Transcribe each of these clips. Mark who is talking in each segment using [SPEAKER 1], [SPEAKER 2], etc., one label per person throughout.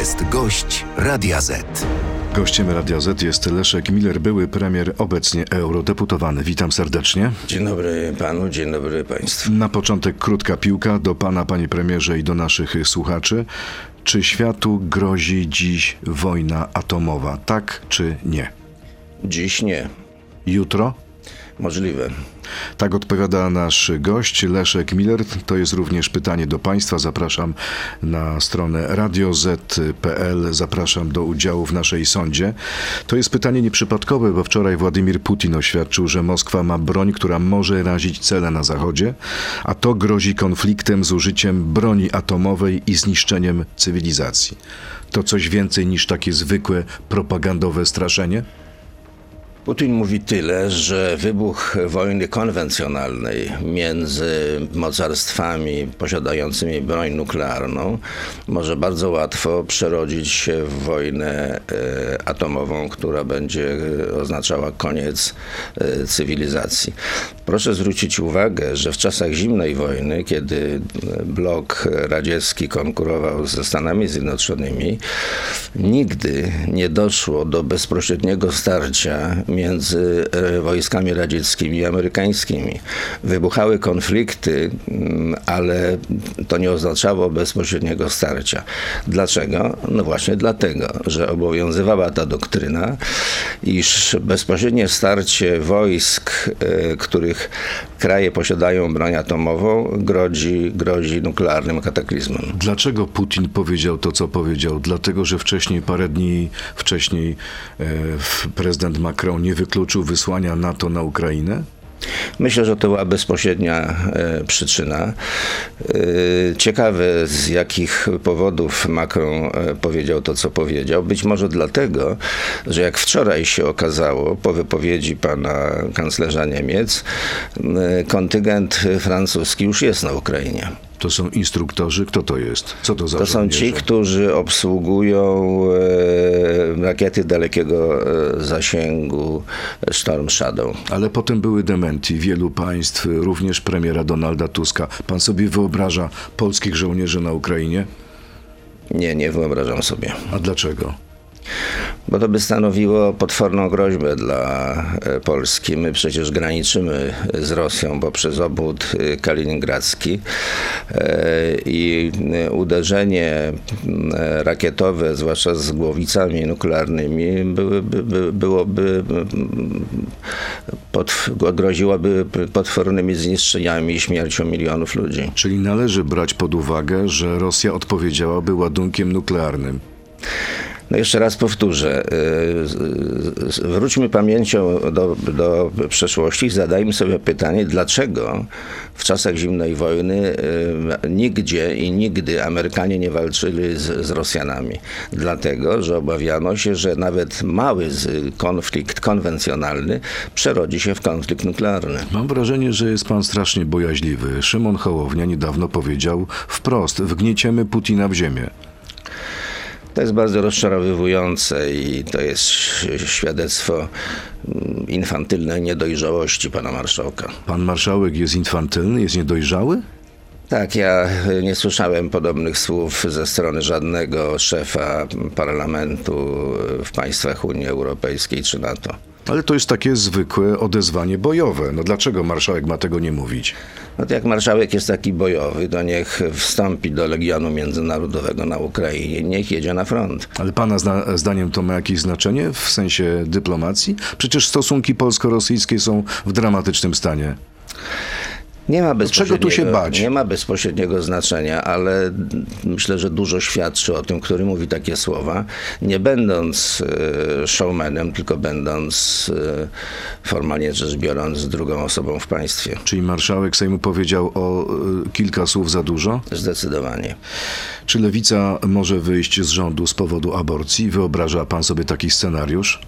[SPEAKER 1] jest gość Radia Z.
[SPEAKER 2] Gościem Radia Z jest Leszek Miller, były premier, obecnie eurodeputowany. Witam serdecznie.
[SPEAKER 3] Dzień dobry panu, dzień dobry państwu.
[SPEAKER 2] Na początek krótka piłka do pana, panie premierze i do naszych słuchaczy. Czy światu grozi dziś wojna atomowa? Tak czy nie?
[SPEAKER 3] Dziś nie.
[SPEAKER 2] Jutro?
[SPEAKER 3] Możliwe.
[SPEAKER 2] Tak odpowiada nasz gość Leszek Miller. To jest również pytanie do Państwa. Zapraszam na stronę radioz.pl. Zapraszam do udziału w naszej sądzie. To jest pytanie nieprzypadkowe, bo wczoraj Władimir Putin oświadczył, że Moskwa ma broń, która może razić cele na Zachodzie, a to grozi konfliktem z użyciem broni atomowej i zniszczeniem cywilizacji. To coś więcej niż takie zwykłe propagandowe straszenie?
[SPEAKER 3] Putin mówi tyle, że wybuch wojny konwencjonalnej między mocarstwami posiadającymi broń nuklearną może bardzo łatwo przerodzić się w wojnę e, atomową, która będzie oznaczała koniec e, cywilizacji. Proszę zwrócić uwagę, że w czasach zimnej wojny, kiedy blok radziecki konkurował ze Stanami Zjednoczonymi, nigdy nie doszło do bezpośredniego starcia między e, wojskami radzieckimi i amerykańskimi. Wybuchały konflikty, mm, ale to nie oznaczało bezpośredniego starcia. Dlaczego? No właśnie dlatego, że obowiązywała ta doktryna, iż bezpośrednie starcie wojsk, e, których kraje posiadają broń atomową, grozi, grozi nuklearnym kataklizmem.
[SPEAKER 2] Dlaczego Putin powiedział to, co powiedział? Dlatego, że wcześniej, parę dni wcześniej, e, prezydent Macron nie wykluczył wysłania NATO na Ukrainę?
[SPEAKER 3] Myślę, że to była bezpośrednia e, przyczyna. E, ciekawe, z jakich powodów Macron e, powiedział to, co powiedział. Być może dlatego, że jak wczoraj się okazało, po wypowiedzi pana kanclerza Niemiec, kontyngent francuski już jest na Ukrainie.
[SPEAKER 2] To są instruktorzy? Kto to jest? Co to za
[SPEAKER 3] To są ci, którzy obsługują e, rakiety dalekiego e, zasięgu Storm Shadow.
[SPEAKER 2] Ale potem były dementi wielu państw, również premiera Donalda Tuska. Pan sobie wyobraża polskich żołnierzy na Ukrainie?
[SPEAKER 3] Nie, nie wyobrażam sobie.
[SPEAKER 2] A dlaczego?
[SPEAKER 3] Bo to by stanowiło potworną groźbę dla e, Polski. My przecież graniczymy z Rosją poprzez obwód e, kaliningradzki e, i e, uderzenie e, rakietowe, zwłaszcza z głowicami nuklearnymi, byłyby, by, byłoby m, pod, groziłoby potwornymi zniszczeniami i śmiercią milionów ludzi.
[SPEAKER 2] Czyli należy brać pod uwagę, że Rosja odpowiedziałaby ładunkiem nuklearnym.
[SPEAKER 3] No jeszcze raz powtórzę. y, Wróćmy pamięcią do, do przeszłości i zadajmy sobie pytanie, dlaczego w czasach zimnej wojny y, nigdzie i nigdy Amerykanie nie walczyli z, z Rosjanami. Dlatego, że obawiano się, że nawet mały konflikt konwencjonalny przerodzi się w konflikt nuklearny.
[SPEAKER 2] Mam wrażenie, że jest pan strasznie bojaźliwy. Szymon Hołownia niedawno powiedział wprost: wgnieciemy Putina w ziemię.
[SPEAKER 3] To jest bardzo rozczarowywujące i to jest świadectwo mm, infantylnej niedojrzałości pana marszałka.
[SPEAKER 2] Pan marszałek jest infantylny, jest niedojrzały?
[SPEAKER 3] Tak, ja y, nie słyszałem podobnych słów ze strony żadnego szefa parlamentu y, w państwach Unii Europejskiej czy NATO.
[SPEAKER 2] Ale to jest takie zwykłe odezwanie bojowe. No dlaczego marszałek ma tego nie mówić?
[SPEAKER 3] No to jak marszałek jest taki bojowy, to niech wstąpi do Legionu Międzynarodowego na Ukrainie, niech jedzie na front.
[SPEAKER 2] Ale pana zna, zdaniem to ma jakieś znaczenie w sensie dyplomacji? Przecież stosunki polsko-rosyjskie są w dramatycznym stanie.
[SPEAKER 3] Nie ma
[SPEAKER 2] czego
[SPEAKER 3] bezpośredniego,
[SPEAKER 2] tu się bać?
[SPEAKER 3] Nie ma bezpośredniego znaczenia, ale myślę, że dużo świadczy o tym, który mówi takie słowa, nie będąc e, showmanem, tylko będąc e, formalnie rzecz biorąc drugą osobą w państwie.
[SPEAKER 2] Czyli marszałek Sejmu powiedział o y, kilka słów za dużo?
[SPEAKER 3] Zdecydowanie.
[SPEAKER 2] Czy lewica może wyjść z rządu z powodu aborcji? Wyobraża pan sobie taki scenariusz?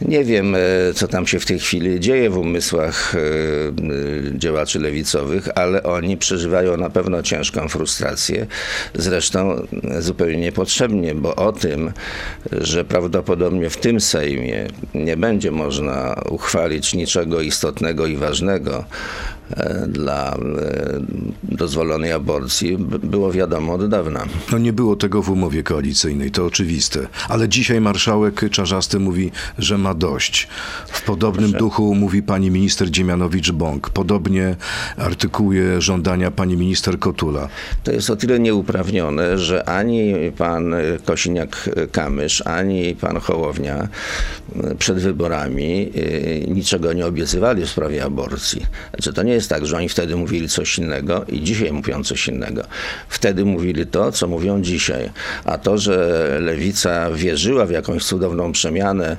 [SPEAKER 3] Nie wiem, e, co tam się w tej chwili dzieje w umysłach e, e, działaczy lewicowych, ale oni przeżywają na pewno ciężką frustrację. Zresztą zupełnie niepotrzebnie, bo o tym, że prawdopodobnie w tym Sejmie nie będzie można uchwalić niczego istotnego i ważnego, dla e, dozwolonej aborcji było wiadomo od dawna.
[SPEAKER 2] No nie było tego w umowie koalicyjnej, to oczywiste. Ale dzisiaj marszałek Czarzasty mówi, że ma dość. W podobnym duchu mówi pani minister Dziemianowicz-Bąk. Podobnie artykułuje żądania pani minister Kotula.
[SPEAKER 3] To jest o tyle nieuprawnione, że ani pan Kosiniak-Kamysz, ani pan Hołownia e, przed wyborami e, niczego nie obiecywali w sprawie aborcji. Znaczy, to nie jest tak, że oni wtedy mówili coś innego i dzisiaj mówią coś innego. Wtedy mówili to, co mówią dzisiaj. A to, że lewica wierzyła w jakąś cudowną przemianę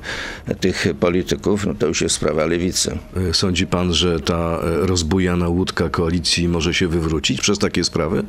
[SPEAKER 3] tych polityków, no to już jest sprawa lewicy.
[SPEAKER 2] Sądzi pan, że ta e, rozbujana łódka koalicji może się wywrócić przez takie sprawy?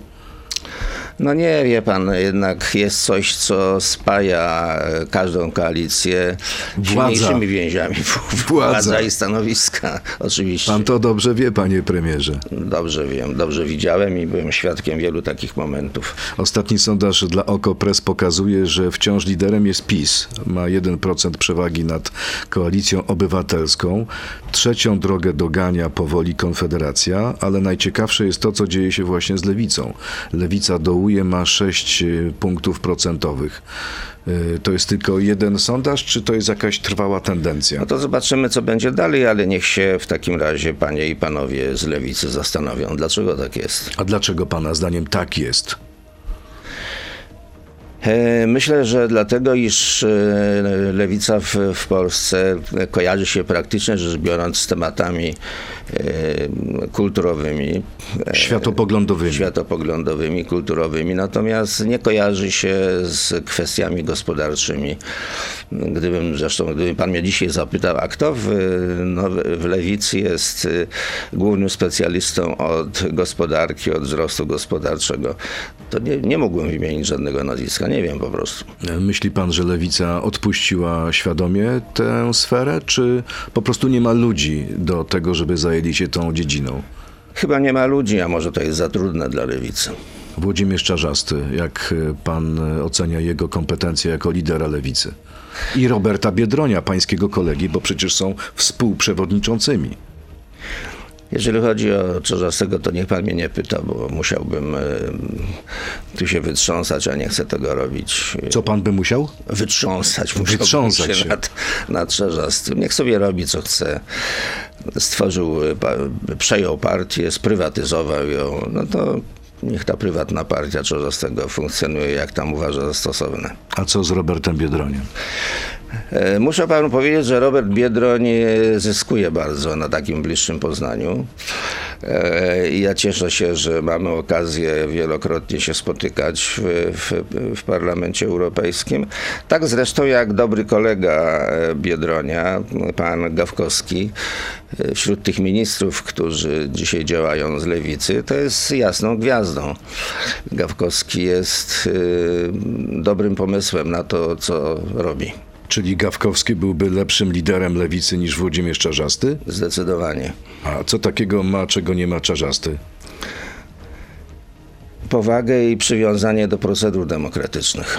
[SPEAKER 3] No nie, wie pan, jednak jest coś, co spaja każdą koalicję
[SPEAKER 2] Władza.
[SPEAKER 3] silniejszymi więziami.
[SPEAKER 2] Władza.
[SPEAKER 3] Władza i stanowiska, oczywiście.
[SPEAKER 2] Pan to dobrze wie, panie premierze.
[SPEAKER 3] Dobrze wiem, dobrze widziałem i byłem świadkiem wielu takich momentów.
[SPEAKER 2] Ostatni sondaż dla OKO Press pokazuje, że wciąż liderem jest PiS. Ma 1% przewagi nad koalicją obywatelską. Trzecią drogę dogania powoli Konfederacja, ale najciekawsze jest to, co dzieje się właśnie z lewicą. Lewica dołuje, ma 6 punktów procentowych. Y, To jest tylko jeden sondaż, czy to jest jakaś trwała tendencja?
[SPEAKER 3] No to zobaczymy, co będzie dalej, ale niech się w takim razie panie i panowie z lewicy zastanowią, dlaczego tak jest.
[SPEAKER 2] A dlaczego pana zdaniem tak jest?
[SPEAKER 3] E, Myślę, że dlatego, iż e, lewica w, w Polsce kojarzy się praktycznie rzecz biorąc z tematami e, kulturowymi,
[SPEAKER 2] Światopoglądowymi.
[SPEAKER 3] światopoglądowymi, kulturowymi, natomiast nie kojarzy się z kwestiami gospodarczymi. Gdybym zresztą, gdyby pan mnie dzisiaj zapytał, a kto w, no, w lewicy jest głównym specjalistą od gospodarki, od wzrostu gospodarczego, to nie, nie mógłbym wymienić żadnego nazwiska, nie wiem po prostu.
[SPEAKER 2] Myśli pan, że lewica odpuściła świadomie tę sferę, czy po prostu nie ma ludzi do tego, żeby zajęli się tą dziedziną?
[SPEAKER 3] Chyba nie ma ludzi, a może to jest za trudne dla lewicy.
[SPEAKER 2] Włodzimierz Czarzasty, jak pan ocenia jego kompetencje jako lidera lewicy? I Roberta Biedronia, pańskiego kolegi, bo przecież są współprzewodniczącymi.
[SPEAKER 3] Jeżeli chodzi o Czarzastego, to niech pan mnie nie pyta, bo musiałbym tu się wytrząsać, a nie chcę tego robić.
[SPEAKER 2] Co pan by musiał?
[SPEAKER 3] Wytrząsać,
[SPEAKER 2] Wytrząsać się.
[SPEAKER 3] Nad, nad. Niech sobie robi, co chce. Stworzył, e, przejął partię, sprywatyzował ją, no to niech ta prywatna partia Czarzastego funkcjonuje, jak tam uważa za stosowne.
[SPEAKER 2] A co z Robertem Biedroniem?
[SPEAKER 3] E, Muszę panu powiedzieć, że Robert Biedroń zyskuje bardzo na takim bliższym poznaniu. E, Ja cieszę się, że mamy okazję wielokrotnie się spotykać w, w, w Parlamencie Europejskim. Tak zresztą jak dobry kolega e, Biedronia, pan Gawkowski, wśród tych ministrów, którzy dzisiaj działają z lewicy, to jest jasną gwiazdą. Gawkowski jest dobrym pomysłem na to, co robi.
[SPEAKER 2] Czyli Gawkowski byłby lepszym liderem lewicy niż Włodzimierz Czarzasty?
[SPEAKER 3] Zdecydowanie.
[SPEAKER 2] A co takiego ma, czego nie ma Czarzasty?
[SPEAKER 3] Powagę i przywiązanie do procedur demokratycznych.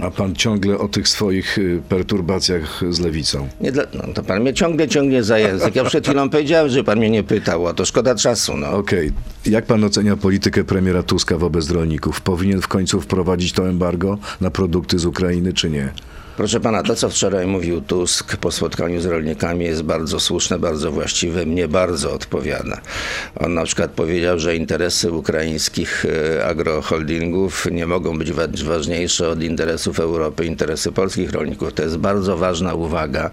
[SPEAKER 2] A pan ciągle o tych swoich y, perturbacjach z lewicą.
[SPEAKER 3] Nie dla, no, to pan mnie ciągle ciągnie za język. Ja przed chwilą powiedziałem, że pan mnie nie pytał, a to szkoda czasu. No.
[SPEAKER 2] Okej. Jak pan ocenia politykę premiera Tuska wobec rolników? Powinien w końcu wprowadzić to embargo na produkty z Ukrainy, czy nie?
[SPEAKER 3] Proszę pana, to co wczoraj mówił Tusk po spotkaniu z rolnikami jest bardzo słuszne, bardzo właściwe, mnie bardzo odpowiada. On na przykład powiedział, że interesy ukraińskich e, agroholdingów nie mogą być wa- ważniejsze od interesów Europy, interesy polskich rolników. To jest bardzo ważna uwaga,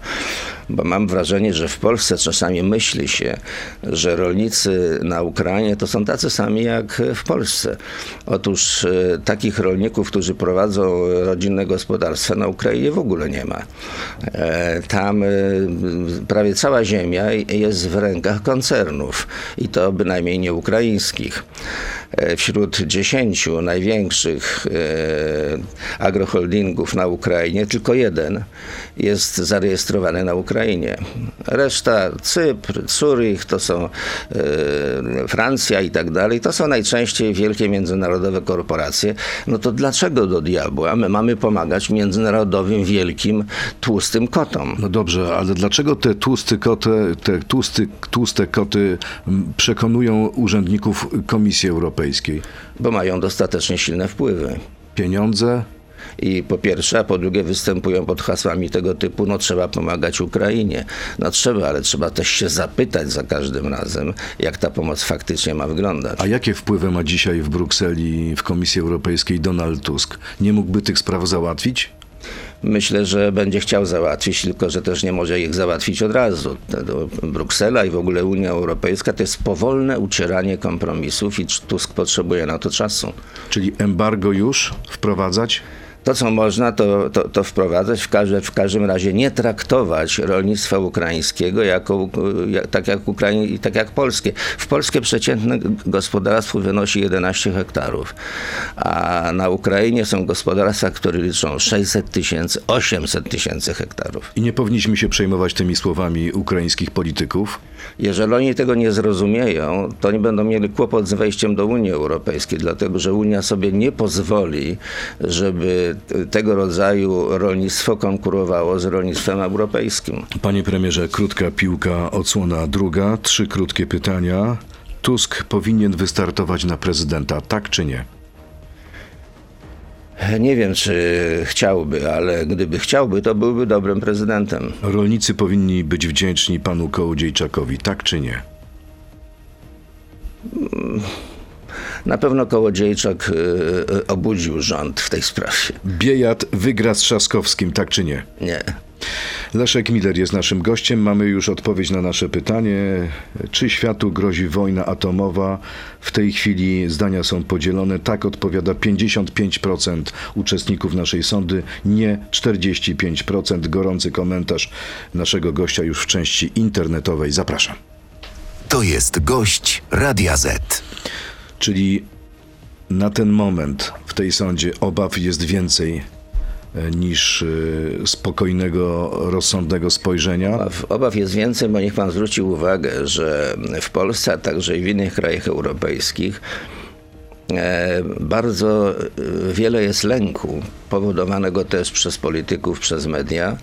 [SPEAKER 3] bo mam wrażenie, że w Polsce czasami myśli się, że rolnicy na Ukrainie to są tacy sami jak w Polsce. Otóż e, takich rolników, którzy prowadzą rodzinne gospodarstwa na Ukrainie w ogóle nie ma. E, Tam e, prawie cała ziemia jest w rękach koncernów i to bynajmniej nie ukraińskich. Wśród dziesięciu największych agroholdingów na Ukrainie tylko jeden jest zarejestrowany na Ukrainie. Ukrainie. Reszta Cypr, Zurich, to są e, Francja i tak dalej, to są najczęściej wielkie międzynarodowe korporacje. No to dlaczego do diabła my mamy pomagać międzynarodowym, wielkim, tłustym kotom?
[SPEAKER 2] No dobrze, ale dlaczego te tłuste koty, te tłusty, tłuste koty przekonują urzędników Komisji Europejskiej?
[SPEAKER 3] Bo mają dostatecznie silne wpływy.
[SPEAKER 2] Pieniądze?
[SPEAKER 3] I po pierwsze, a po drugie występują pod hasłami tego typu, no trzeba pomagać Ukrainie. No trzeba, ale trzeba też się zapytać za każdym razem, jak ta pomoc faktycznie ma wyglądać.
[SPEAKER 2] A jakie wpływy ma dzisiaj w Brukseli, w Komisji Europejskiej Donald Tusk? Nie mógłby tych spraw załatwić?
[SPEAKER 3] Myślę, że będzie chciał załatwić, tylko że też nie może ich załatwić od razu. Bruksela i w ogóle Unia Europejska to jest powolne ucieranie kompromisów i Tusk potrzebuje na to czasu.
[SPEAKER 2] Czyli embargo już wprowadzać?
[SPEAKER 3] To, co można, to, to, to wprowadzać, w, każde, w każdym razie nie traktować rolnictwa ukraińskiego jako, jak, tak, jak Ukraiń, tak jak polskie. W Polsce przeciętne gospodarstwo wynosi 11 hektarów, a na Ukrainie są gospodarstwa, które liczą 600 tysięcy, 800 tysięcy hektarów.
[SPEAKER 2] I nie powinniśmy się przejmować tymi słowami ukraińskich polityków?
[SPEAKER 3] Jeżeli oni tego nie zrozumieją, to oni będą mieli kłopot z wejściem do Unii Europejskiej, dlatego że Unia sobie nie pozwoli, żeby tego rodzaju rolnictwo konkurowało z rolnictwem europejskim.
[SPEAKER 2] Panie premierze, krótka piłka, odsłona druga, trzy krótkie pytania. Tusk powinien wystartować na prezydenta, tak czy nie?
[SPEAKER 3] Nie wiem, czy chciałby, ale gdyby chciałby, to byłby dobrym prezydentem.
[SPEAKER 2] Rolnicy powinni być wdzięczni panu Kołodziejczakowi, tak czy nie?
[SPEAKER 3] Na pewno Kołodziejczak y, y, obudził rząd w tej sprawie.
[SPEAKER 2] Biejat wygra z Trzaskowskim, tak czy nie?
[SPEAKER 3] Nie.
[SPEAKER 2] Leszek Miller jest naszym gościem. Mamy już odpowiedź na nasze pytanie. Czy światu grozi wojna atomowa? W tej chwili zdania są podzielone. Tak odpowiada 55% uczestników naszej sądy, nie 45%. Gorący komentarz naszego gościa już w części internetowej. Zapraszam.
[SPEAKER 1] To jest gość Radia Z.
[SPEAKER 2] Czyli na ten moment w tej sądzie obaw jest więcej e, niż e, spokojnego, rozsądnego spojrzenia.
[SPEAKER 3] Obaw, obaw jest więcej, bo niech pan zwróci uwagę, że w Polsce, a także i w innych krajach europejskich bardzo e, wiele jest lęku, powodowanego też przez polityków, przez media,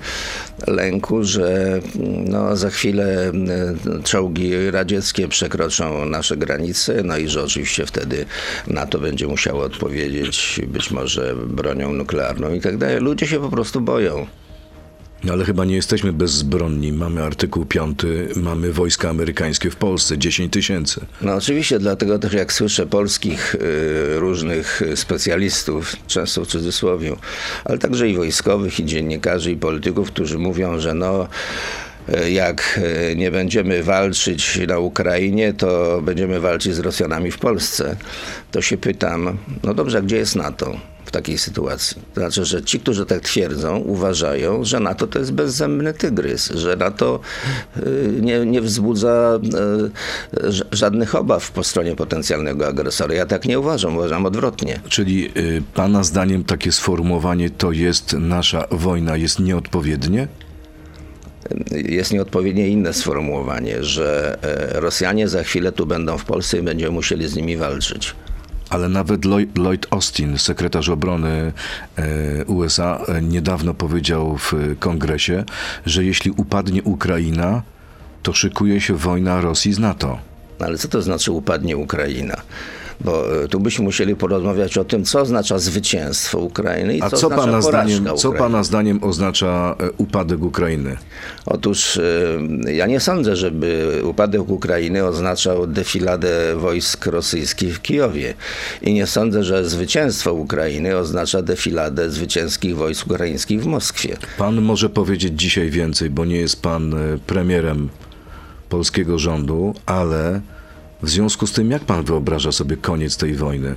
[SPEAKER 3] lęku, że no, za chwilę e, czołgi radzieckie przekroczą nasze granice, no i że oczywiście wtedy NATO będzie musiało odpowiedzieć być może bronią nuklearną i tak dalej. Ludzie się po prostu boją.
[SPEAKER 2] Ale chyba nie jesteśmy bezbronni. Mamy artykuł 5, mamy wojska amerykańskie w Polsce, 10 tysięcy.
[SPEAKER 3] No oczywiście, dlatego też jak słyszę polskich y, różnych specjalistów, często w cudzysłowie, ale także i wojskowych, i dziennikarzy, i polityków, którzy mówią, że no y, jak y, nie będziemy walczyć na Ukrainie, to będziemy walczyć z Rosjanami w Polsce. To się pytam, no dobrze, a gdzie jest NATO? W takiej sytuacji. To znaczy, że ci, którzy tak twierdzą, uważają, że NATO to jest bezzębny tygrys, że NATO y, nie, nie wzbudza y, żadnych obaw po stronie potencjalnego agresora. Ja tak nie uważam, uważam odwrotnie.
[SPEAKER 2] Czyli y, pana zdaniem takie sformułowanie to jest nasza wojna jest nieodpowiednie?
[SPEAKER 3] Jest nieodpowiednie inne sformułowanie, że e, Rosjanie za chwilę tu będą w Polsce i będziemy musieli z nimi walczyć.
[SPEAKER 2] Ale nawet Lloyd, Austin, sekretarz obrony e, USA, e, niedawno powiedział w kongresie, że jeśli upadnie Ukraina, to szykuje się wojna Rosji z NATO.
[SPEAKER 3] Ale co to znaczy upadnie Ukraina? Bo e, tu byśmy musieli porozmawiać o tym, co oznacza zwycięstwo Ukrainy i co,
[SPEAKER 2] co
[SPEAKER 3] oznacza
[SPEAKER 2] pana, zdaniem, co
[SPEAKER 3] Ukrainy.
[SPEAKER 2] pana zdaniem oznacza e, upadek Ukrainy?
[SPEAKER 3] Otóż e, ja nie sądzę, żeby upadek Ukrainy oznaczał defiladę wojsk rosyjskich w Kijowie. I nie sądzę, że zwycięstwo Ukrainy oznacza defiladę zwycięskich wojsk ukraińskich w Moskwie.
[SPEAKER 2] Pan może powiedzieć dzisiaj więcej, bo nie jest pan premierem polskiego rządu, ale w związku z tym, jak pan wyobraża sobie koniec tej wojny?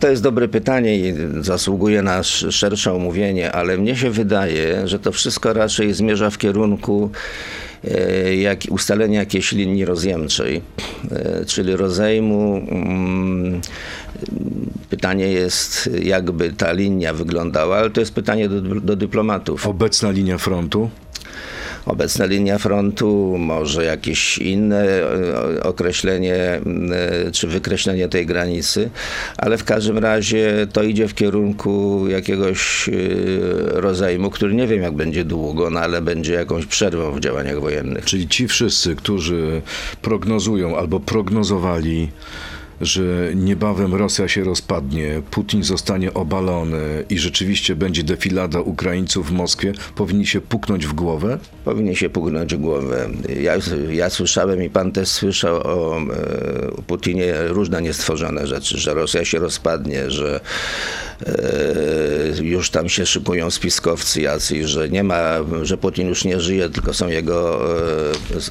[SPEAKER 3] To jest dobre pytanie i zasługuje na sz- szersze omówienie, ale mnie się wydaje, że to wszystko raczej zmierza w kierunku e, jak, ustalenia jakiejś linii rozjemczej, e, czyli rozejmu. mm, Pytanie jest, jakby ta linia wyglądała, ale to jest pytanie do, do dyplomatów.
[SPEAKER 2] Obecna linia frontu?
[SPEAKER 3] Obecna linia frontu, może jakieś inne e, określenie e, czy wykreślenie tej granicy, ale w każdym razie to idzie w kierunku jakiegoś e, rozejmu, który nie wiem jak będzie długo, no ale będzie jakąś przerwą w działaniach wojennych.
[SPEAKER 2] Czyli ci wszyscy, którzy prognozują albo prognozowali, że niebawem Rosja się rozpadnie, Putin zostanie obalony i rzeczywiście będzie defilada Ukraińców w Moskwie, powinni się puknąć w głowę?
[SPEAKER 3] Powinien się pugnąć w głowę. Ja, ja słyszałem i pan też słyszał o e, Putinie różne niestworzone rzeczy, że Rosja się rozpadnie, że e, już tam się szykują spiskowcy jacyś, że nie ma, że Putin już nie żyje, tylko są jego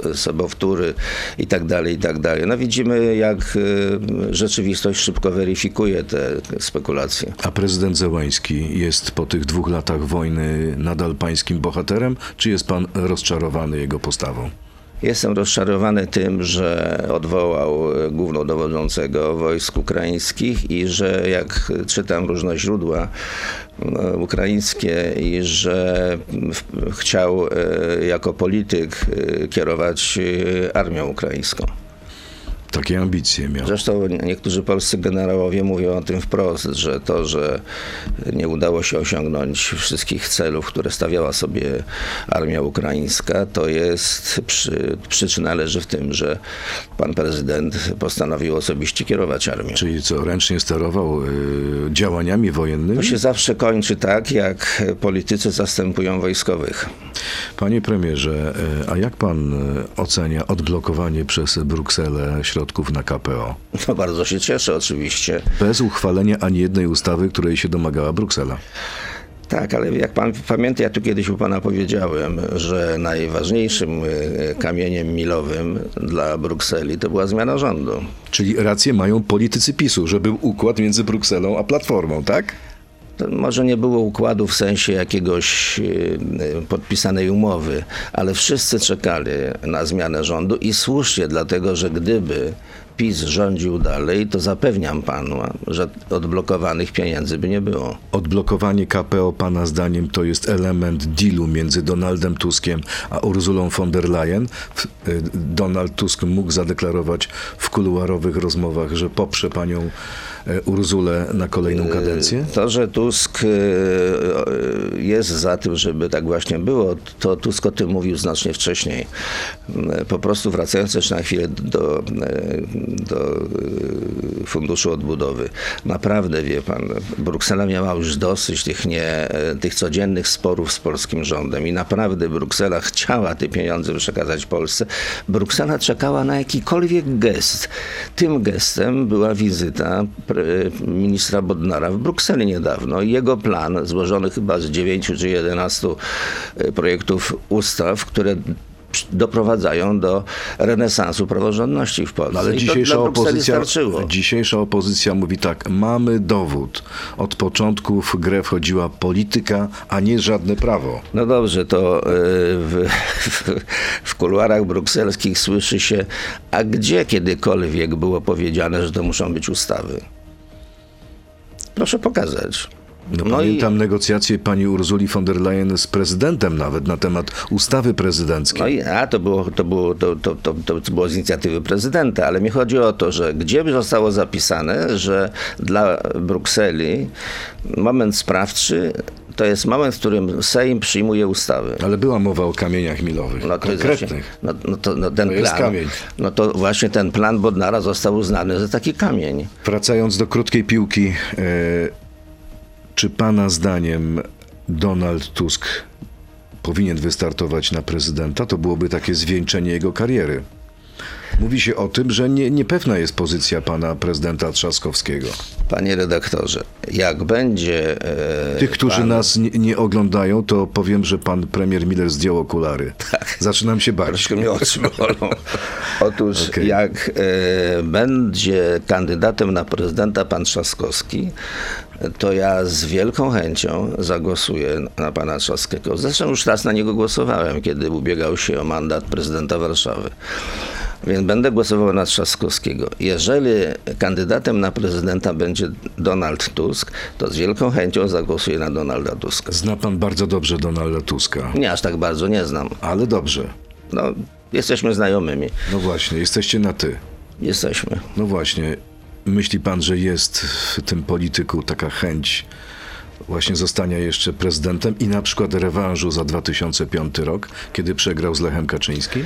[SPEAKER 3] e, sobowtóry i tak dalej, i tak dalej. No widzimy, jak e, rzeczywistość szybko weryfikuje te spekulacje.
[SPEAKER 2] A prezydent Zełański jest po tych dwóch latach wojny nadal pańskim bohaterem, czy jest pan rozczarowany jego postawą?
[SPEAKER 3] Jestem rozczarowany tym, że odwołał e, głównodowodzącego wojsk ukraińskich i że jak czytam różne źródła e, ukraińskie i że chciał e, jako polityk kierować armią ukraińską.
[SPEAKER 2] Takie ambicje miał.
[SPEAKER 3] Zresztą niektórzy polscy generałowie mówią o tym wprost, że to, że nie udało się osiągnąć wszystkich celów, które stawiała sobie armia ukraińska, to jest przy, przyczyna leży w tym, że pan prezydent postanowił osobiście kierować armią.
[SPEAKER 2] Czyli co, ręcznie sterował y, działaniami wojennymi?
[SPEAKER 3] To się zawsze kończy tak, jak politycy zastępują wojskowych.
[SPEAKER 2] Panie premierze, y, a jak pan y, ocenia odblokowanie przez Brukselę środków na KPO?
[SPEAKER 3] No bardzo się cieszę oczywiście.
[SPEAKER 2] Bez uchwalenia ani jednej ustawy, której się domagała Bruksela.
[SPEAKER 3] Tak, ale jak pan pamięta, ja tu kiedyś u pana powiedziałem, że najważniejszym y, kamieniem milowym dla Brukseli to była zmiana rządu.
[SPEAKER 2] Czyli rację mają politycy PiSu, że był układ między Brukselą a Platformą, tak?
[SPEAKER 3] Może nie było układu w sensie jakiegoś y, y, podpisanej umowy, ale wszyscy czekali na zmianę rządu i słusznie, dlatego że gdyby PiS rządził dalej, to zapewniam panu, że odblokowanych pieniędzy by nie było.
[SPEAKER 2] Odblokowanie KPO, pana zdaniem, to jest element dealu między Donaldem Tuskiem a Urzulą von der Leyen. Y, Donald Tusk mógł zadeklarować w kuluarowych rozmowach, że poprze panią Urzulę na kolejną kadencję?
[SPEAKER 3] To, że Tusk y, jest za tym, żeby tak właśnie było, to Tusk o tym mówił znacznie wcześniej. Po prostu wracając jeszcze na chwilę do, do Funduszu Odbudowy. Naprawdę, wie pan, Bruksela miała już dosyć tych, nie, tych codziennych sporów z polskim rządem i naprawdę Bruksela chciała te pieniądze przekazać Polsce. Bruksela czekała na jakikolwiek gest. Tym gestem była wizyta ministra Bodnara w Brukseli niedawno. i Jego plan, złożony chyba z 9 czy 11 e, projektów ustaw, które doprowadzają do renesansu praworządności w Polsce.
[SPEAKER 2] Ale dzisiejsza opozycja, dzisiejsza opozycja mówi tak, mamy dowód. Od początku w grę wchodziła polityka, a nie żadne prawo.
[SPEAKER 3] No dobrze, to y, w, w, w kuluarach brukselskich słyszy się, a gdzie kiedykolwiek było powiedziane, że to muszą być ustawy? Proszę pokazać.
[SPEAKER 2] No, pamiętam negocjacje pani Urzuli von der Leyen z prezydentem nawet na temat ustawy prezydenckiej.
[SPEAKER 3] No i a, to, było, to, było, to, to, to, to było z inicjatywy prezydenta, ale mi chodzi o to, że gdzie zostało zapisane, że dla Brukseli moment sprawczy to jest moment, w którym Sejm przyjmuje ustawy.
[SPEAKER 2] Ale była mowa o kamieniach milowych,
[SPEAKER 3] No to jest
[SPEAKER 2] konkretnych.
[SPEAKER 3] właśnie- No, no to, no ten
[SPEAKER 2] To jest
[SPEAKER 3] plan,
[SPEAKER 2] kamień.
[SPEAKER 3] No to właśnie ten plan Bodnara został uznany za taki kamień.
[SPEAKER 2] Wracając do krótkiej piłki, e, czy pana zdaniem Donald Tusk powinien wystartować na prezydenta? To byłoby takie zwieńczenie jego kariery. Mówi się o tym, że nie, niepewna jest pozycja pana prezydenta Trzaskowskiego.
[SPEAKER 3] Panie redaktorze, jak będzie. E,
[SPEAKER 2] Tych, którzy
[SPEAKER 3] pan-
[SPEAKER 2] nas nie, nie oglądają, to powiem, że pan premier Miller zdjął okulary. Zaczynam się bać.
[SPEAKER 3] Troszkę mnie oczy bolą. Otóż
[SPEAKER 2] Okej.
[SPEAKER 3] jak e, będzie kandydatem na prezydenta pan Trzaskowski, to ja z wielką chęcią zagłosuję na pana Trzaskiego. Zresztą już raz na niego głosowałem, kiedy ubiegał się o mandat prezydenta Warszawy. Więc będę głosował na Trzaskowskiego. Jeżeli kandydatem na prezydenta będzie Donald Tusk, to z wielką chęcią zagłosuję na Donalda Tuska.
[SPEAKER 2] Zna pan bardzo dobrze Donalda Tuska,
[SPEAKER 3] Nie aż tak bardzo, nie znam.
[SPEAKER 2] ale dobrze.
[SPEAKER 3] No, jesteśmy znajomymi.
[SPEAKER 2] No właśnie, jesteście na ty.
[SPEAKER 3] Jesteśmy.
[SPEAKER 2] No właśnie, myśli pan, że jest w tym polityku taka chęć właśnie zostania jeszcze prezydentem i na przykład rewanżu za 2005 rok, kiedy przegrał z Lechem Kaczyńskim?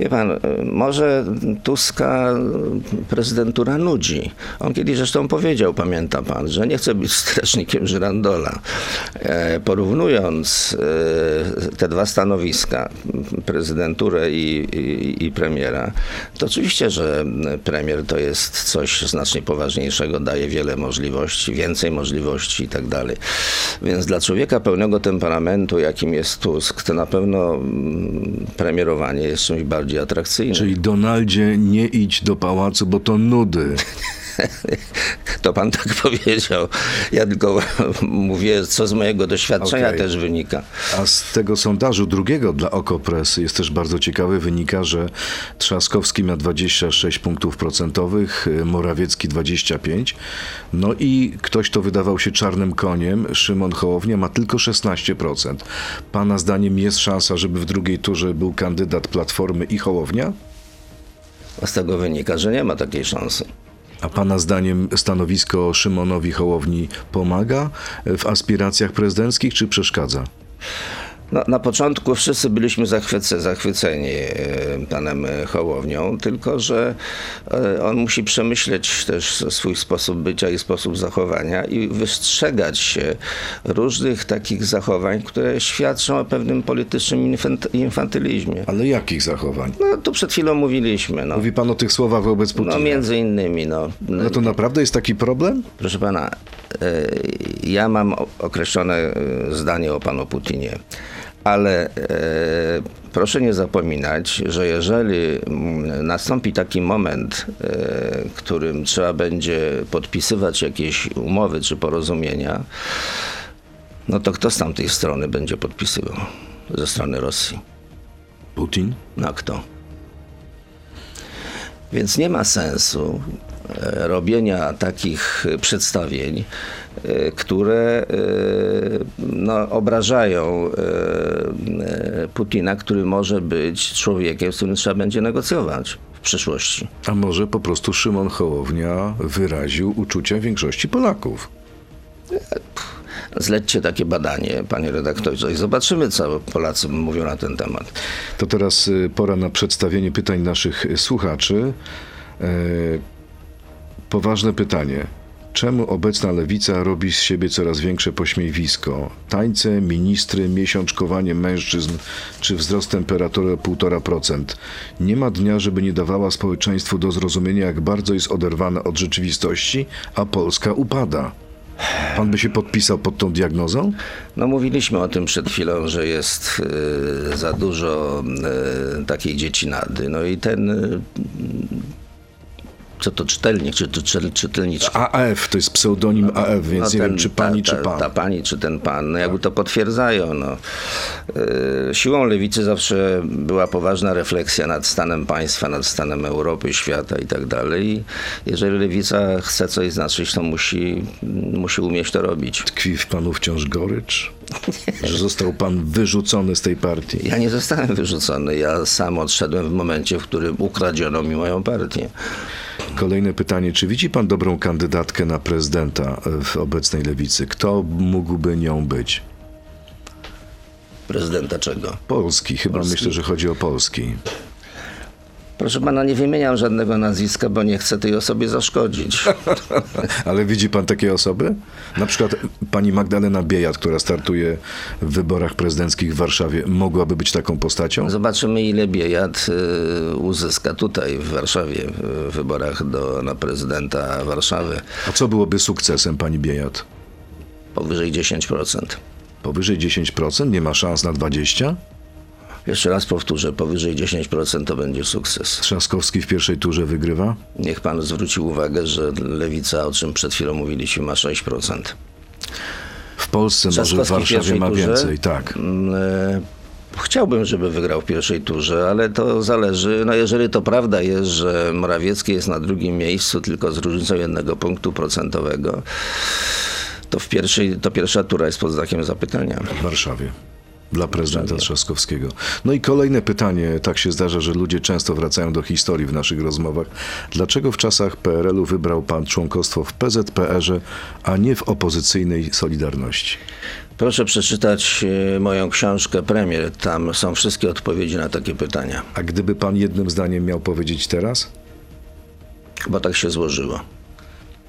[SPEAKER 3] Wie pan, może Tuska prezydentura nudzi. On kiedyś zresztą powiedział, pamięta pan, że nie chce być strasznikiem Żyrandola. E, Porównując e, te dwa stanowiska, prezydenturę i, i, i premiera, to oczywiście, że premier to jest coś znacznie poważniejszego, daje wiele możliwości, więcej możliwości i tak dalej. Więc dla człowieka pełnego temperamentu, jakim jest Tusk, to na pewno mm, premierowanie jest czymś bardziej atrakcyjnym.
[SPEAKER 2] Czyli Donaldzie, nie idź do pałacu, bo to nudy.
[SPEAKER 3] To pan tak powiedział. Ja tylko mówię, co z mojego doświadczenia
[SPEAKER 2] Okej.
[SPEAKER 3] też wynika.
[SPEAKER 2] A z tego sondażu drugiego dla Okopres jest też bardzo ciekawy, wynika, że Trzaskowski ma 26 punktów procentowych, Morawiecki 25. No i ktoś, kto wydawał się czarnym koniem, Szymon Hołownia ma tylko 16%. Pana zdaniem jest szansa, żeby w drugiej turze był kandydat Platformy i Hołownia?
[SPEAKER 3] A z tego wynika, że nie ma takiej szansy.
[SPEAKER 2] A pana zdaniem stanowisko Szymonowi Hołowni pomaga w aspiracjach prezydenckich, czy przeszkadza?
[SPEAKER 3] No, na początku wszyscy byliśmy zachwyce, zachwyceni e, panem Hołownią, tylko że e, on musi przemyśleć też swój sposób bycia i sposób zachowania i wystrzegać się różnych takich zachowań, które świadczą o pewnym politycznym infant- infantylizmie.
[SPEAKER 2] Ale jakich zachowań?
[SPEAKER 3] No, tu przed chwilą mówiliśmy. No,
[SPEAKER 2] Mówi pan o tych słowach wobec Putina.
[SPEAKER 3] no między innymi. No,
[SPEAKER 2] No to naprawdę jest taki problem?
[SPEAKER 3] Proszę pana, e, ja mam określone zdanie o panu Putinie, ale e, proszę nie zapominać, że jeżeli mm, nastąpi taki moment, e, w którym trzeba będzie podpisywać jakieś umowy czy porozumienia, no to kto z tamtej strony będzie podpisywał? Ze strony Rosji.
[SPEAKER 2] Putin?
[SPEAKER 3] No kto? Więc nie ma sensu e, robienia takich e, przedstawień, e, które e, no, obrażają e, e, Putina, który może być człowiekiem, z którym trzeba będzie negocjować w przyszłości.
[SPEAKER 2] A może po prostu Szymon Hołownia wyraził uczucia większości Polaków?
[SPEAKER 3] Zlećcie takie badanie, panie redaktorze, i zobaczymy, co Polacy mówią na ten temat.
[SPEAKER 2] To teraz pora na przedstawienie pytań naszych słuchaczy. Poważne pytanie. Czemu obecna lewica robi z siebie coraz większe pośmiewisko? Tańce, ministry, miesiączkowanie mężczyzn czy wzrost temperatury o 1,5%. Nie ma dnia, żeby nie dawała społeczeństwu do zrozumienia, jak bardzo jest oderwana od rzeczywistości, a Polska upada. Pan by się podpisał pod tą diagnozą?
[SPEAKER 3] No mówiliśmy o tym przed chwilą, że jest e, za dużo e, takiej dziecinady. No i ten, e, co to czytelnik, czy to czytel, czytelniczka?
[SPEAKER 2] AF to jest pseudonim AF, więc
[SPEAKER 3] No
[SPEAKER 2] nie
[SPEAKER 3] ten-
[SPEAKER 2] wiem, czy pani,
[SPEAKER 3] ta,
[SPEAKER 2] czy pan.
[SPEAKER 3] Ta pani, czy ten pan, no jakby to potwierdzają. No. E, Siłą lewicy zawsze była poważna refleksja nad stanem państwa, nad stanem Europy, świata i tak dalej. Jeżeli lewica chce coś znaczyć, to musi, musi umieć to robić.
[SPEAKER 2] Tkwi w panu wciąż gorycz? Że został pan wyrzucony z tej partii?
[SPEAKER 3] Ja nie zostałem wyrzucony. Ja sam odszedłem w momencie, w którym ukradziono mi moją partię.
[SPEAKER 2] Kolejne pytanie. Czy widzi pan dobrą kandydatkę na prezydenta w obecnej lewicy? Kto mógłby nią być?
[SPEAKER 3] Prezydenta czego?
[SPEAKER 2] Polski. Chyba
[SPEAKER 3] Polski.
[SPEAKER 2] myślę, że chodzi o Polski.
[SPEAKER 3] Proszę pana, nie wymieniam żadnego nazwiska, bo nie chcę tej osobie zaszkodzić.
[SPEAKER 2] Ale widzi pan takie osoby? Na przykład pani Magdalena Biejat, która startuje w wyborach prezydenckich w Warszawie, mogłaby być taką postacią?
[SPEAKER 3] Zobaczymy, ile Biejat y, uzyska tutaj w Warszawie w wyborach do, na prezydenta Warszawy.
[SPEAKER 2] A co byłoby sukcesem pani Biejat?
[SPEAKER 3] Powyżej 10%.
[SPEAKER 2] Powyżej 10%? Nie ma szans na 20%?
[SPEAKER 3] Jeszcze raz powtórzę, powyżej 10% to będzie sukces.
[SPEAKER 2] Trzaskowski w pierwszej turze wygrywa?
[SPEAKER 3] Niech pan zwróci uwagę, że lewica, o czym przed chwilą mówiliśmy, ma 6%.
[SPEAKER 2] W Polsce może w Warszawie ma
[SPEAKER 3] turze?
[SPEAKER 2] więcej, tak.
[SPEAKER 3] Mm, e, Chciałbym, żeby wygrał w pierwszej turze, ale to zależy. No jeżeli to prawda jest, że Morawiecki jest na drugim miejscu, tylko z różnicą jednego punktu procentowego, to, w pierwszej, to pierwsza tura jest pod znakiem zapytania.
[SPEAKER 2] W Warszawie. Dla prezydenta Trzaskowskiego. No i kolejne pytanie. Tak się zdarza, że ludzie często wracają do historii w naszych rozmowach. Dlaczego w czasach PRL-u wybrał pan członkostwo w PZPR-ze, a nie w opozycyjnej Solidarności?
[SPEAKER 3] Proszę przeczytać e, moją książkę Premier. Tam są wszystkie odpowiedzi na takie pytania.
[SPEAKER 2] A gdyby pan jednym zdaniem miał powiedzieć teraz?
[SPEAKER 3] Bo tak się złożyło.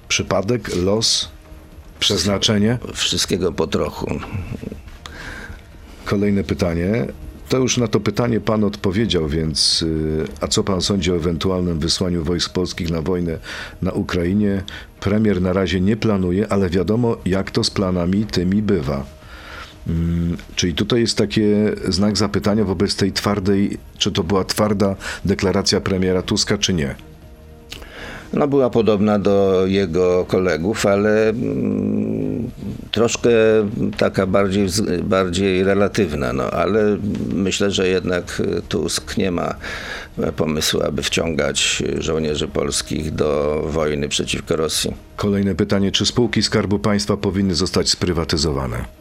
[SPEAKER 2] Przypadek, los, przeznaczenie?
[SPEAKER 3] Wszystkiego po trochu.
[SPEAKER 2] Kolejne pytanie. To już na to pytanie pan odpowiedział, więc y, a co pan sądzi o ewentualnym wysłaniu wojsk polskich na wojnę na Ukrainie? Premier na razie nie planuje, ale wiadomo, jak to z planami tymi bywa. Mm, Czyli tutaj jest takie znak zapytania wobec tej twardej, czy to była twarda deklaracja premiera Tuska, czy nie?
[SPEAKER 3] No była podobna do jego kolegów, ale mm, troszkę taka bardziej, bardziej relatywna. No, ale myślę, że jednak Tusk nie ma pomysłu, aby wciągać żołnierzy polskich do wojny przeciwko Rosji.
[SPEAKER 2] Kolejne pytanie, czy spółki Skarbu Państwa powinny zostać sprywatyzowane?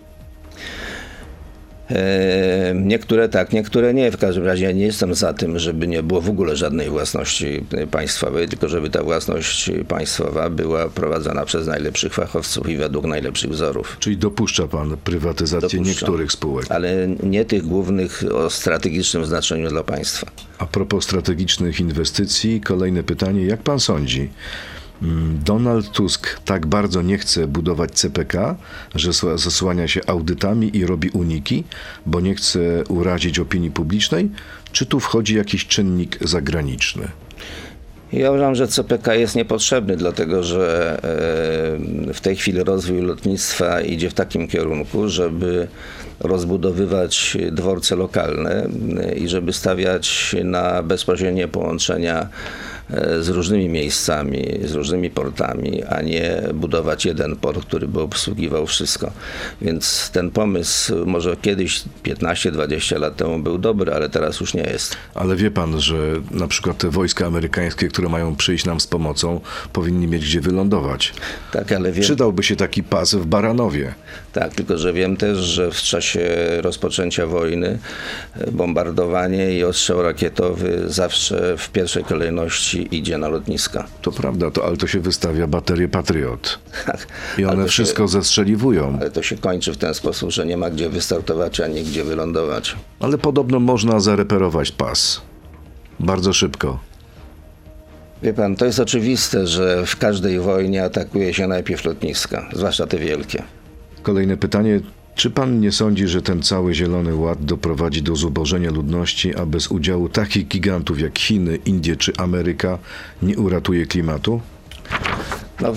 [SPEAKER 3] E, Niektóre tak, niektóre nie. W każdym razie ja nie jestem za tym, żeby nie było w ogóle żadnej własności państwowej, tylko żeby ta własność państwowa była prowadzona przez najlepszych fachowców i według najlepszych wzorów.
[SPEAKER 2] Czyli dopuszcza pan prywatyzację
[SPEAKER 3] Dopuszczam.
[SPEAKER 2] niektórych spółek?
[SPEAKER 3] Ale nie tych głównych o strategicznym znaczeniu dla państwa.
[SPEAKER 2] A propos strategicznych inwestycji, kolejne pytanie. Jak pan sądzi, Donald Tusk tak bardzo nie chce budować CPK, że sła- zasłania się audytami i robi uniki, bo nie chce urazić opinii publicznej? Czy tu wchodzi jakiś czynnik zagraniczny?
[SPEAKER 3] Ja uważam, że CPK jest niepotrzebny, dlatego że e, w tej chwili rozwój lotnictwa idzie w takim kierunku, żeby rozbudowywać dworce lokalne e, i żeby stawiać na bezpośrednie połączenia z różnymi miejscami, z różnymi portami, a nie budować jeden port, który by obsługiwał wszystko. Więc ten pomysł może kiedyś 15-20 lat temu był dobry, ale teraz już nie jest.
[SPEAKER 2] Ale wie pan, że na przykład te wojska amerykańskie, które mają przyjść nam z pomocą, powinni mieć gdzie wylądować.
[SPEAKER 3] Tak, ale wiem,
[SPEAKER 2] Przydałby się taki pas w Baranowie.
[SPEAKER 3] Tak, tylko że wiem też, że w czasie rozpoczęcia wojny e, bombardowanie i ostrzał rakietowy zawsze w pierwszej kolejności idzie na lotniska.
[SPEAKER 2] To prawda, to, ale to się wystawia baterie Patriot. I
[SPEAKER 3] Ale
[SPEAKER 2] one wszystko
[SPEAKER 3] Się,
[SPEAKER 2] zestrzeliwują.
[SPEAKER 3] ale to się kończy w ten sposób, że nie ma gdzie wystartować ani gdzie wylądować.
[SPEAKER 2] Ale podobno można zareperować pas. Bardzo szybko.
[SPEAKER 3] Wie pan, to jest oczywiste, że w każdej wojnie atakuje się najpierw lotniska, zwłaszcza te wielkie.
[SPEAKER 2] Kolejne pytanie. Czy pan nie sądzi, że ten cały Zielony Ład doprowadzi do zubożenia ludności, a bez udziału takich gigantów jak Chiny, Indie czy Ameryka nie uratuje klimatu?
[SPEAKER 3] No,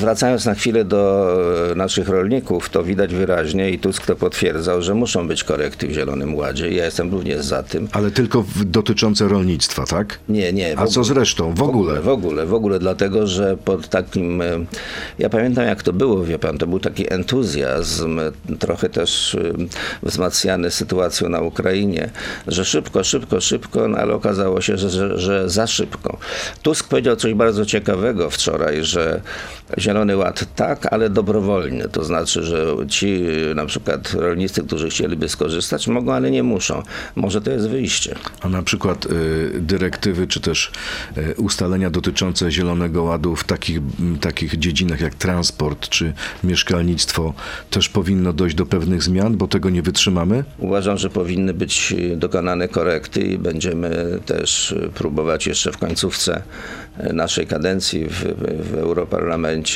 [SPEAKER 3] wracając na chwilę do e, naszych rolników, to widać wyraźnie i Tusk to potwierdzał, że muszą być korekty w Zielonym Ładzie. Ja jestem również za tym.
[SPEAKER 2] Ale tylko w, dotyczące rolnictwa, tak?
[SPEAKER 3] Nie, nie.
[SPEAKER 2] A co z resztą? W ogóle?
[SPEAKER 3] W ogóle, w ogóle, dlatego, że pod takim. e, Ja pamiętam, jak to było, wie pan, to był taki entuzjazm, e, trochę też wzmacniany sytuacją na Ukrainie, że szybko, szybko, szybko, no ale okazało się, że, że, że za szybko. Tusk powiedział coś bardzo ciekawego wczoraj, że Zielony Ład tak, ale dobrowolny. To znaczy, że ci na przykład rolnicy, którzy chcieliby skorzystać, mogą, ale nie muszą. Może to jest wyjście.
[SPEAKER 2] A na przykład y, dyrektywy czy też y, ustalenia dotyczące Zielonego Ładu w takich, m, takich dziedzinach jak transport czy mieszkalnictwo też powinno dojść do pewnych zmian, bo tego nie wytrzymamy?
[SPEAKER 3] Uważam, że powinny być dokonane korekty i będziemy też próbować jeszcze w końcówce naszej kadencji w, w Europarlamencie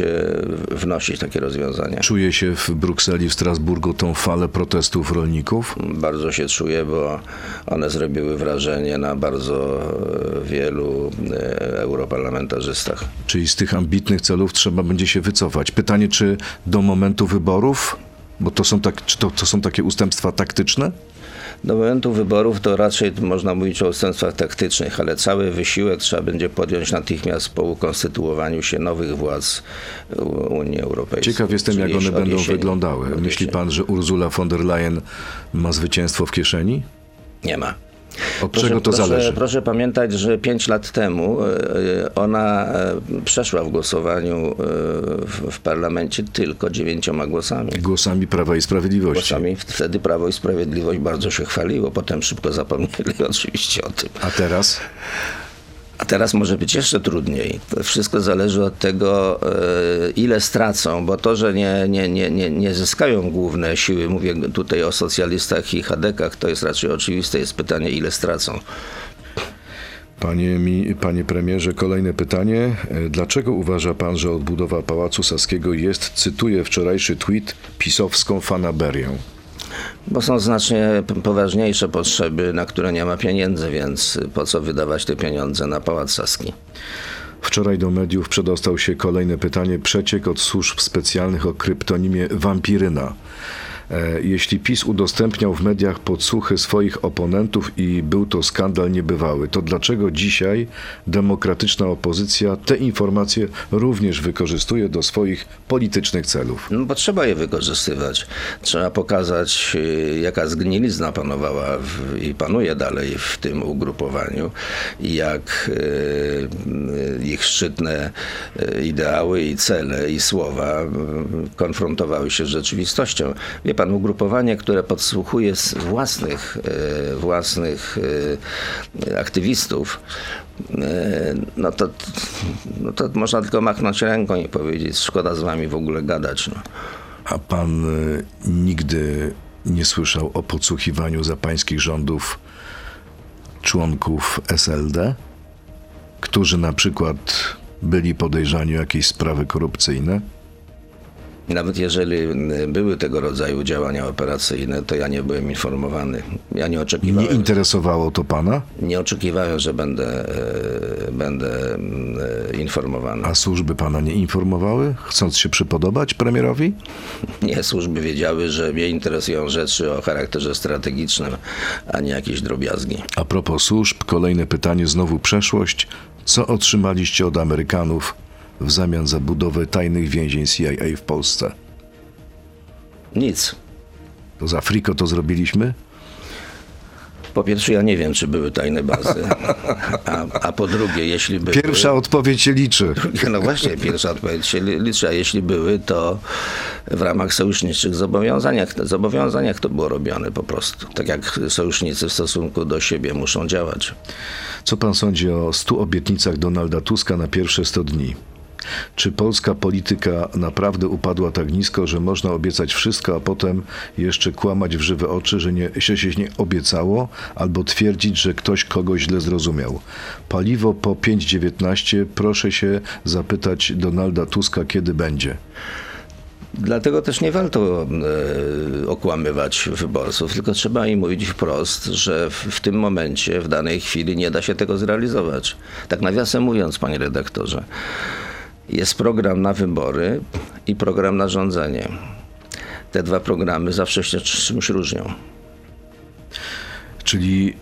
[SPEAKER 3] y, wnosić takie rozwiązania.
[SPEAKER 2] Czuje się w Brukseli, w Strasburgu tą falę protestów rolników?
[SPEAKER 3] Bardzo się czuję, bo one zrobiły wrażenie na bardzo y, wielu y, europarlamentarzystach.
[SPEAKER 2] Czyli z tych ambitnych celów trzeba będzie się wycofać. Pytanie, czy do momentu wyborów, bo to są, tak, czy to, to są takie ustępstwa taktyczne?
[SPEAKER 3] Do momentu wyborów to raczej można mówić o ustępstwach taktycznych, ale cały wysiłek trzeba będzie podjąć natychmiast po ukonstytuowaniu się nowych władz Unii Europejskiej.
[SPEAKER 2] Ciekaw jestem, jak
[SPEAKER 3] Czyli
[SPEAKER 2] one
[SPEAKER 3] od
[SPEAKER 2] będą
[SPEAKER 3] jesieni.
[SPEAKER 2] wyglądały. Myśli pan, że Ursula von der Leyen ma zwycięstwo w kieszeni?
[SPEAKER 3] Nie ma.
[SPEAKER 2] Od czego to
[SPEAKER 3] proszę,
[SPEAKER 2] zależy?
[SPEAKER 3] Proszę pamiętać, że 5 lat temu e, ona e, przeszła w głosowaniu e, w, w parlamencie tylko dziewięcioma głosami.
[SPEAKER 2] Głosami Prawa i Sprawiedliwości.
[SPEAKER 3] Głosami wtedy Prawo i Sprawiedliwość bardzo się chwaliło, potem szybko zapomnieli oczywiście o tym.
[SPEAKER 2] A teraz?
[SPEAKER 3] Teraz może być jeszcze trudniej. Wszystko zależy od tego, e, ile stracą, bo to, że nie, nie, nie, nie, nie zyskają główne siły, mówię tutaj o socjalistach i chadekach, to jest raczej oczywiste. Jest pytanie, ile stracą.
[SPEAKER 2] Panie, mi, panie premierze, kolejne pytanie. E, Dlaczego uważa pan, że odbudowa Pałacu Saskiego jest, cytuję wczorajszy tweet, pisowską fanaberią?
[SPEAKER 3] Bo są znacznie poważniejsze potrzeby, na które nie ma pieniędzy, więc po co wydawać te pieniądze na Pałac Saski?
[SPEAKER 2] Wczoraj do mediów przedostał się kolejne pytanie. Przeciek od służb specjalnych o kryptonimie Wampiryna. E, Jeśli PiS udostępniał w mediach podsłuchy swoich oponentów i był to skandal niebywały, to dlaczego dzisiaj demokratyczna opozycja te informacje również wykorzystuje do swoich politycznych celów?
[SPEAKER 3] No bo trzeba je wykorzystywać. Trzeba pokazać, y, jaka zgnilizna panowała w, i panuje dalej w tym ugrupowaniu jak y, y, ich szczytne ideały i cele i słowa konfrontowały się z rzeczywistością. Wie pan, ugrupowanie, które podsłuchuje z własnych, y, własnych y, aktywistów, y, no to, no to można tylko machnąć ręką i powiedzieć, szkoda z wami w ogóle gadać. No.
[SPEAKER 2] A pan nigdy nie słyszał o podsłuchiwaniu za pańskich rządów członków SLD, którzy na przykład byli podejrzani o jakieś sprawy korupcyjne?
[SPEAKER 3] Nawet jeżeli y, były tego rodzaju działania operacyjne, to ja nie byłem informowany. Ja nie
[SPEAKER 2] Nie
[SPEAKER 3] oczekiwałem,
[SPEAKER 2] interesowało to pana?
[SPEAKER 3] nie oczekiwałem że będę, e, będę e, informowany.
[SPEAKER 2] A służby pana nie informowały, chcąc się przypodobać premierowi?
[SPEAKER 3] Nie, służby wiedziały, że mnie interesują rzeczy o charakterze strategicznym, a nie jakieś drobiazgi.
[SPEAKER 2] A propos służb, kolejne pytanie, znowu przeszłość. Co otrzymaliście od Amerykanów w zamian za budowę tajnych więzień CIA w Polsce?
[SPEAKER 3] Nic.
[SPEAKER 2] To za friko to zrobiliśmy?
[SPEAKER 3] Po pierwsze, ja nie wiem, czy były tajne bazy. A, a po drugie, jeśli były...
[SPEAKER 2] Pierwsza odpowiedź się liczy.
[SPEAKER 3] No właśnie, pierwsza odpowiedź się li- liczy, a jeśli były, to w ramach sojuszniczych zobowiązaniach, zobowiązaniach to było robione po prostu. Tak jak sojusznicy w stosunku do siebie muszą działać.
[SPEAKER 2] Co pan sądzi o 100 obietnicach Donalda Tuska na pierwsze 100 dni? Czy polska polityka naprawdę upadła tak nisko, że można obiecać wszystko, a potem jeszcze kłamać w żywe oczy, że, nie, że się nie obiecało, albo twierdzić, że ktoś kogoś źle zrozumiał? Paliwo po 5,19 proszę się zapytać Donalda Tuska, kiedy będzie.
[SPEAKER 3] Dlatego też nie warto e, okłamywać wyborców, tylko trzeba im mówić wprost, że w, w tym momencie, w danej chwili nie da się tego zrealizować. Tak nawiasem mówiąc, panie redaktorze, jest program na wybory i program na rządzenie. Te dwa programy zawsze się czymś różnią.
[SPEAKER 2] Czyli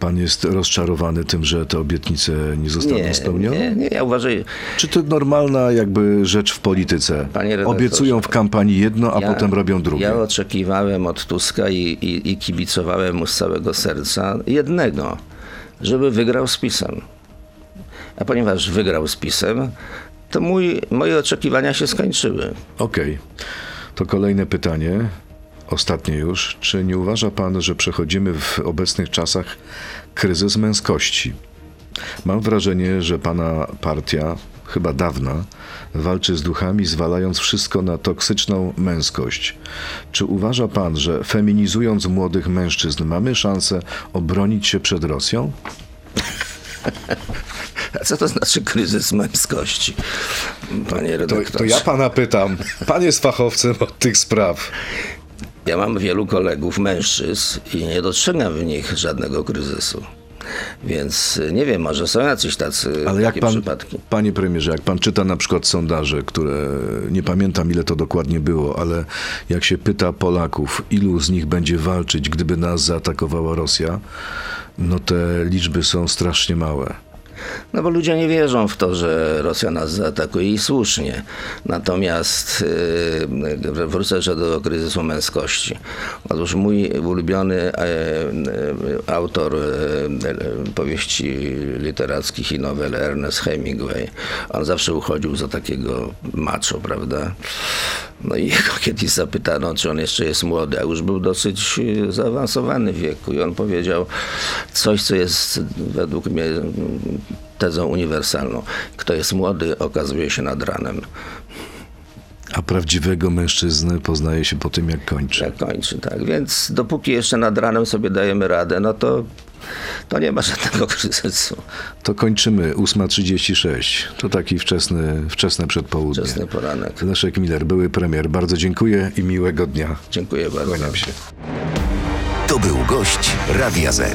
[SPEAKER 2] pan jest rozczarowany tym, że te obietnice nie zostaną
[SPEAKER 3] Nie,
[SPEAKER 2] spełnione?
[SPEAKER 3] nie, nie, ja uważam,
[SPEAKER 2] Czy to normalna jakby rzecz w polityce? Obiecują w kampanii jedno, a
[SPEAKER 3] Ja-
[SPEAKER 2] potem robią drugie.
[SPEAKER 3] Ja oczekiwałem od Tuska i, i, i kibicowałem mu z całego serca jednego, żeby wygrał z PiSem. A ponieważ wygrał z PiSem, to mój, moje oczekiwania się skończyły.
[SPEAKER 2] Okej. To kolejne pytanie, ostatnie już. Czy nie uważa pan, że przechodzimy w obecnych czasach kryzys męskości? Mam wrażenie, że pana partia, chyba dawna, walczy z duchami, zwalając wszystko na toksyczną męskość. Czy uważa pan, że feminizując młodych mężczyzn mamy szansę obronić się przed Rosją?
[SPEAKER 3] A co to znaczy kryzys męskości, panie
[SPEAKER 2] To,
[SPEAKER 3] redaktorze?
[SPEAKER 2] to ja pana pytam. Pan jest fachowcem od tych spraw.
[SPEAKER 3] Ja mam wielu kolegów mężczyzn i nie dostrzegam w nich żadnego kryzysu. Więc nie wiem, może są jacyś tacy
[SPEAKER 2] Ale jak
[SPEAKER 3] takie
[SPEAKER 2] pan,
[SPEAKER 3] przypadki.
[SPEAKER 2] panie premierze, jak pan czyta na przykład sondaże, które nie pamiętam ile to dokładnie było, ale jak się pyta Polaków, ilu z nich będzie walczyć, gdyby nas zaatakowała Rosja, no te liczby są strasznie małe.
[SPEAKER 3] No bo ludzie nie wierzą w to, że Rosja nas zaatakuje i słusznie. Natomiast yy, wrócę jeszcze do kryzysu męskości. Otóż mój ulubiony e, e, autor e, powieści literackich i nowel Ernest Hemingway, on zawsze uchodził za takiego macho, prawda? No i jego kiedyś zapytano, czy on jeszcze jest młody, a już był dosyć e, zaawansowany w wieku. I on powiedział coś, co jest według mnie tezą uniwersalną. Kto jest młody, okazuje się nad ranem.
[SPEAKER 2] A prawdziwego mężczyznę poznaje się po tym, jak kończy.
[SPEAKER 3] Jak kończy, tak. Więc dopóki jeszcze nad ranem sobie dajemy radę, no to, to nie ma żadnego kryzysu.
[SPEAKER 2] To kończymy 8.36. To taki wczesny, wczesne przedpołudnie.
[SPEAKER 3] Wczesny poranek.
[SPEAKER 2] Leszek Miller, były premier. Bardzo dziękuję i miłego dnia.
[SPEAKER 3] Dziękuję bardzo.
[SPEAKER 2] Kłaniam się.
[SPEAKER 1] To był gość Radia Z.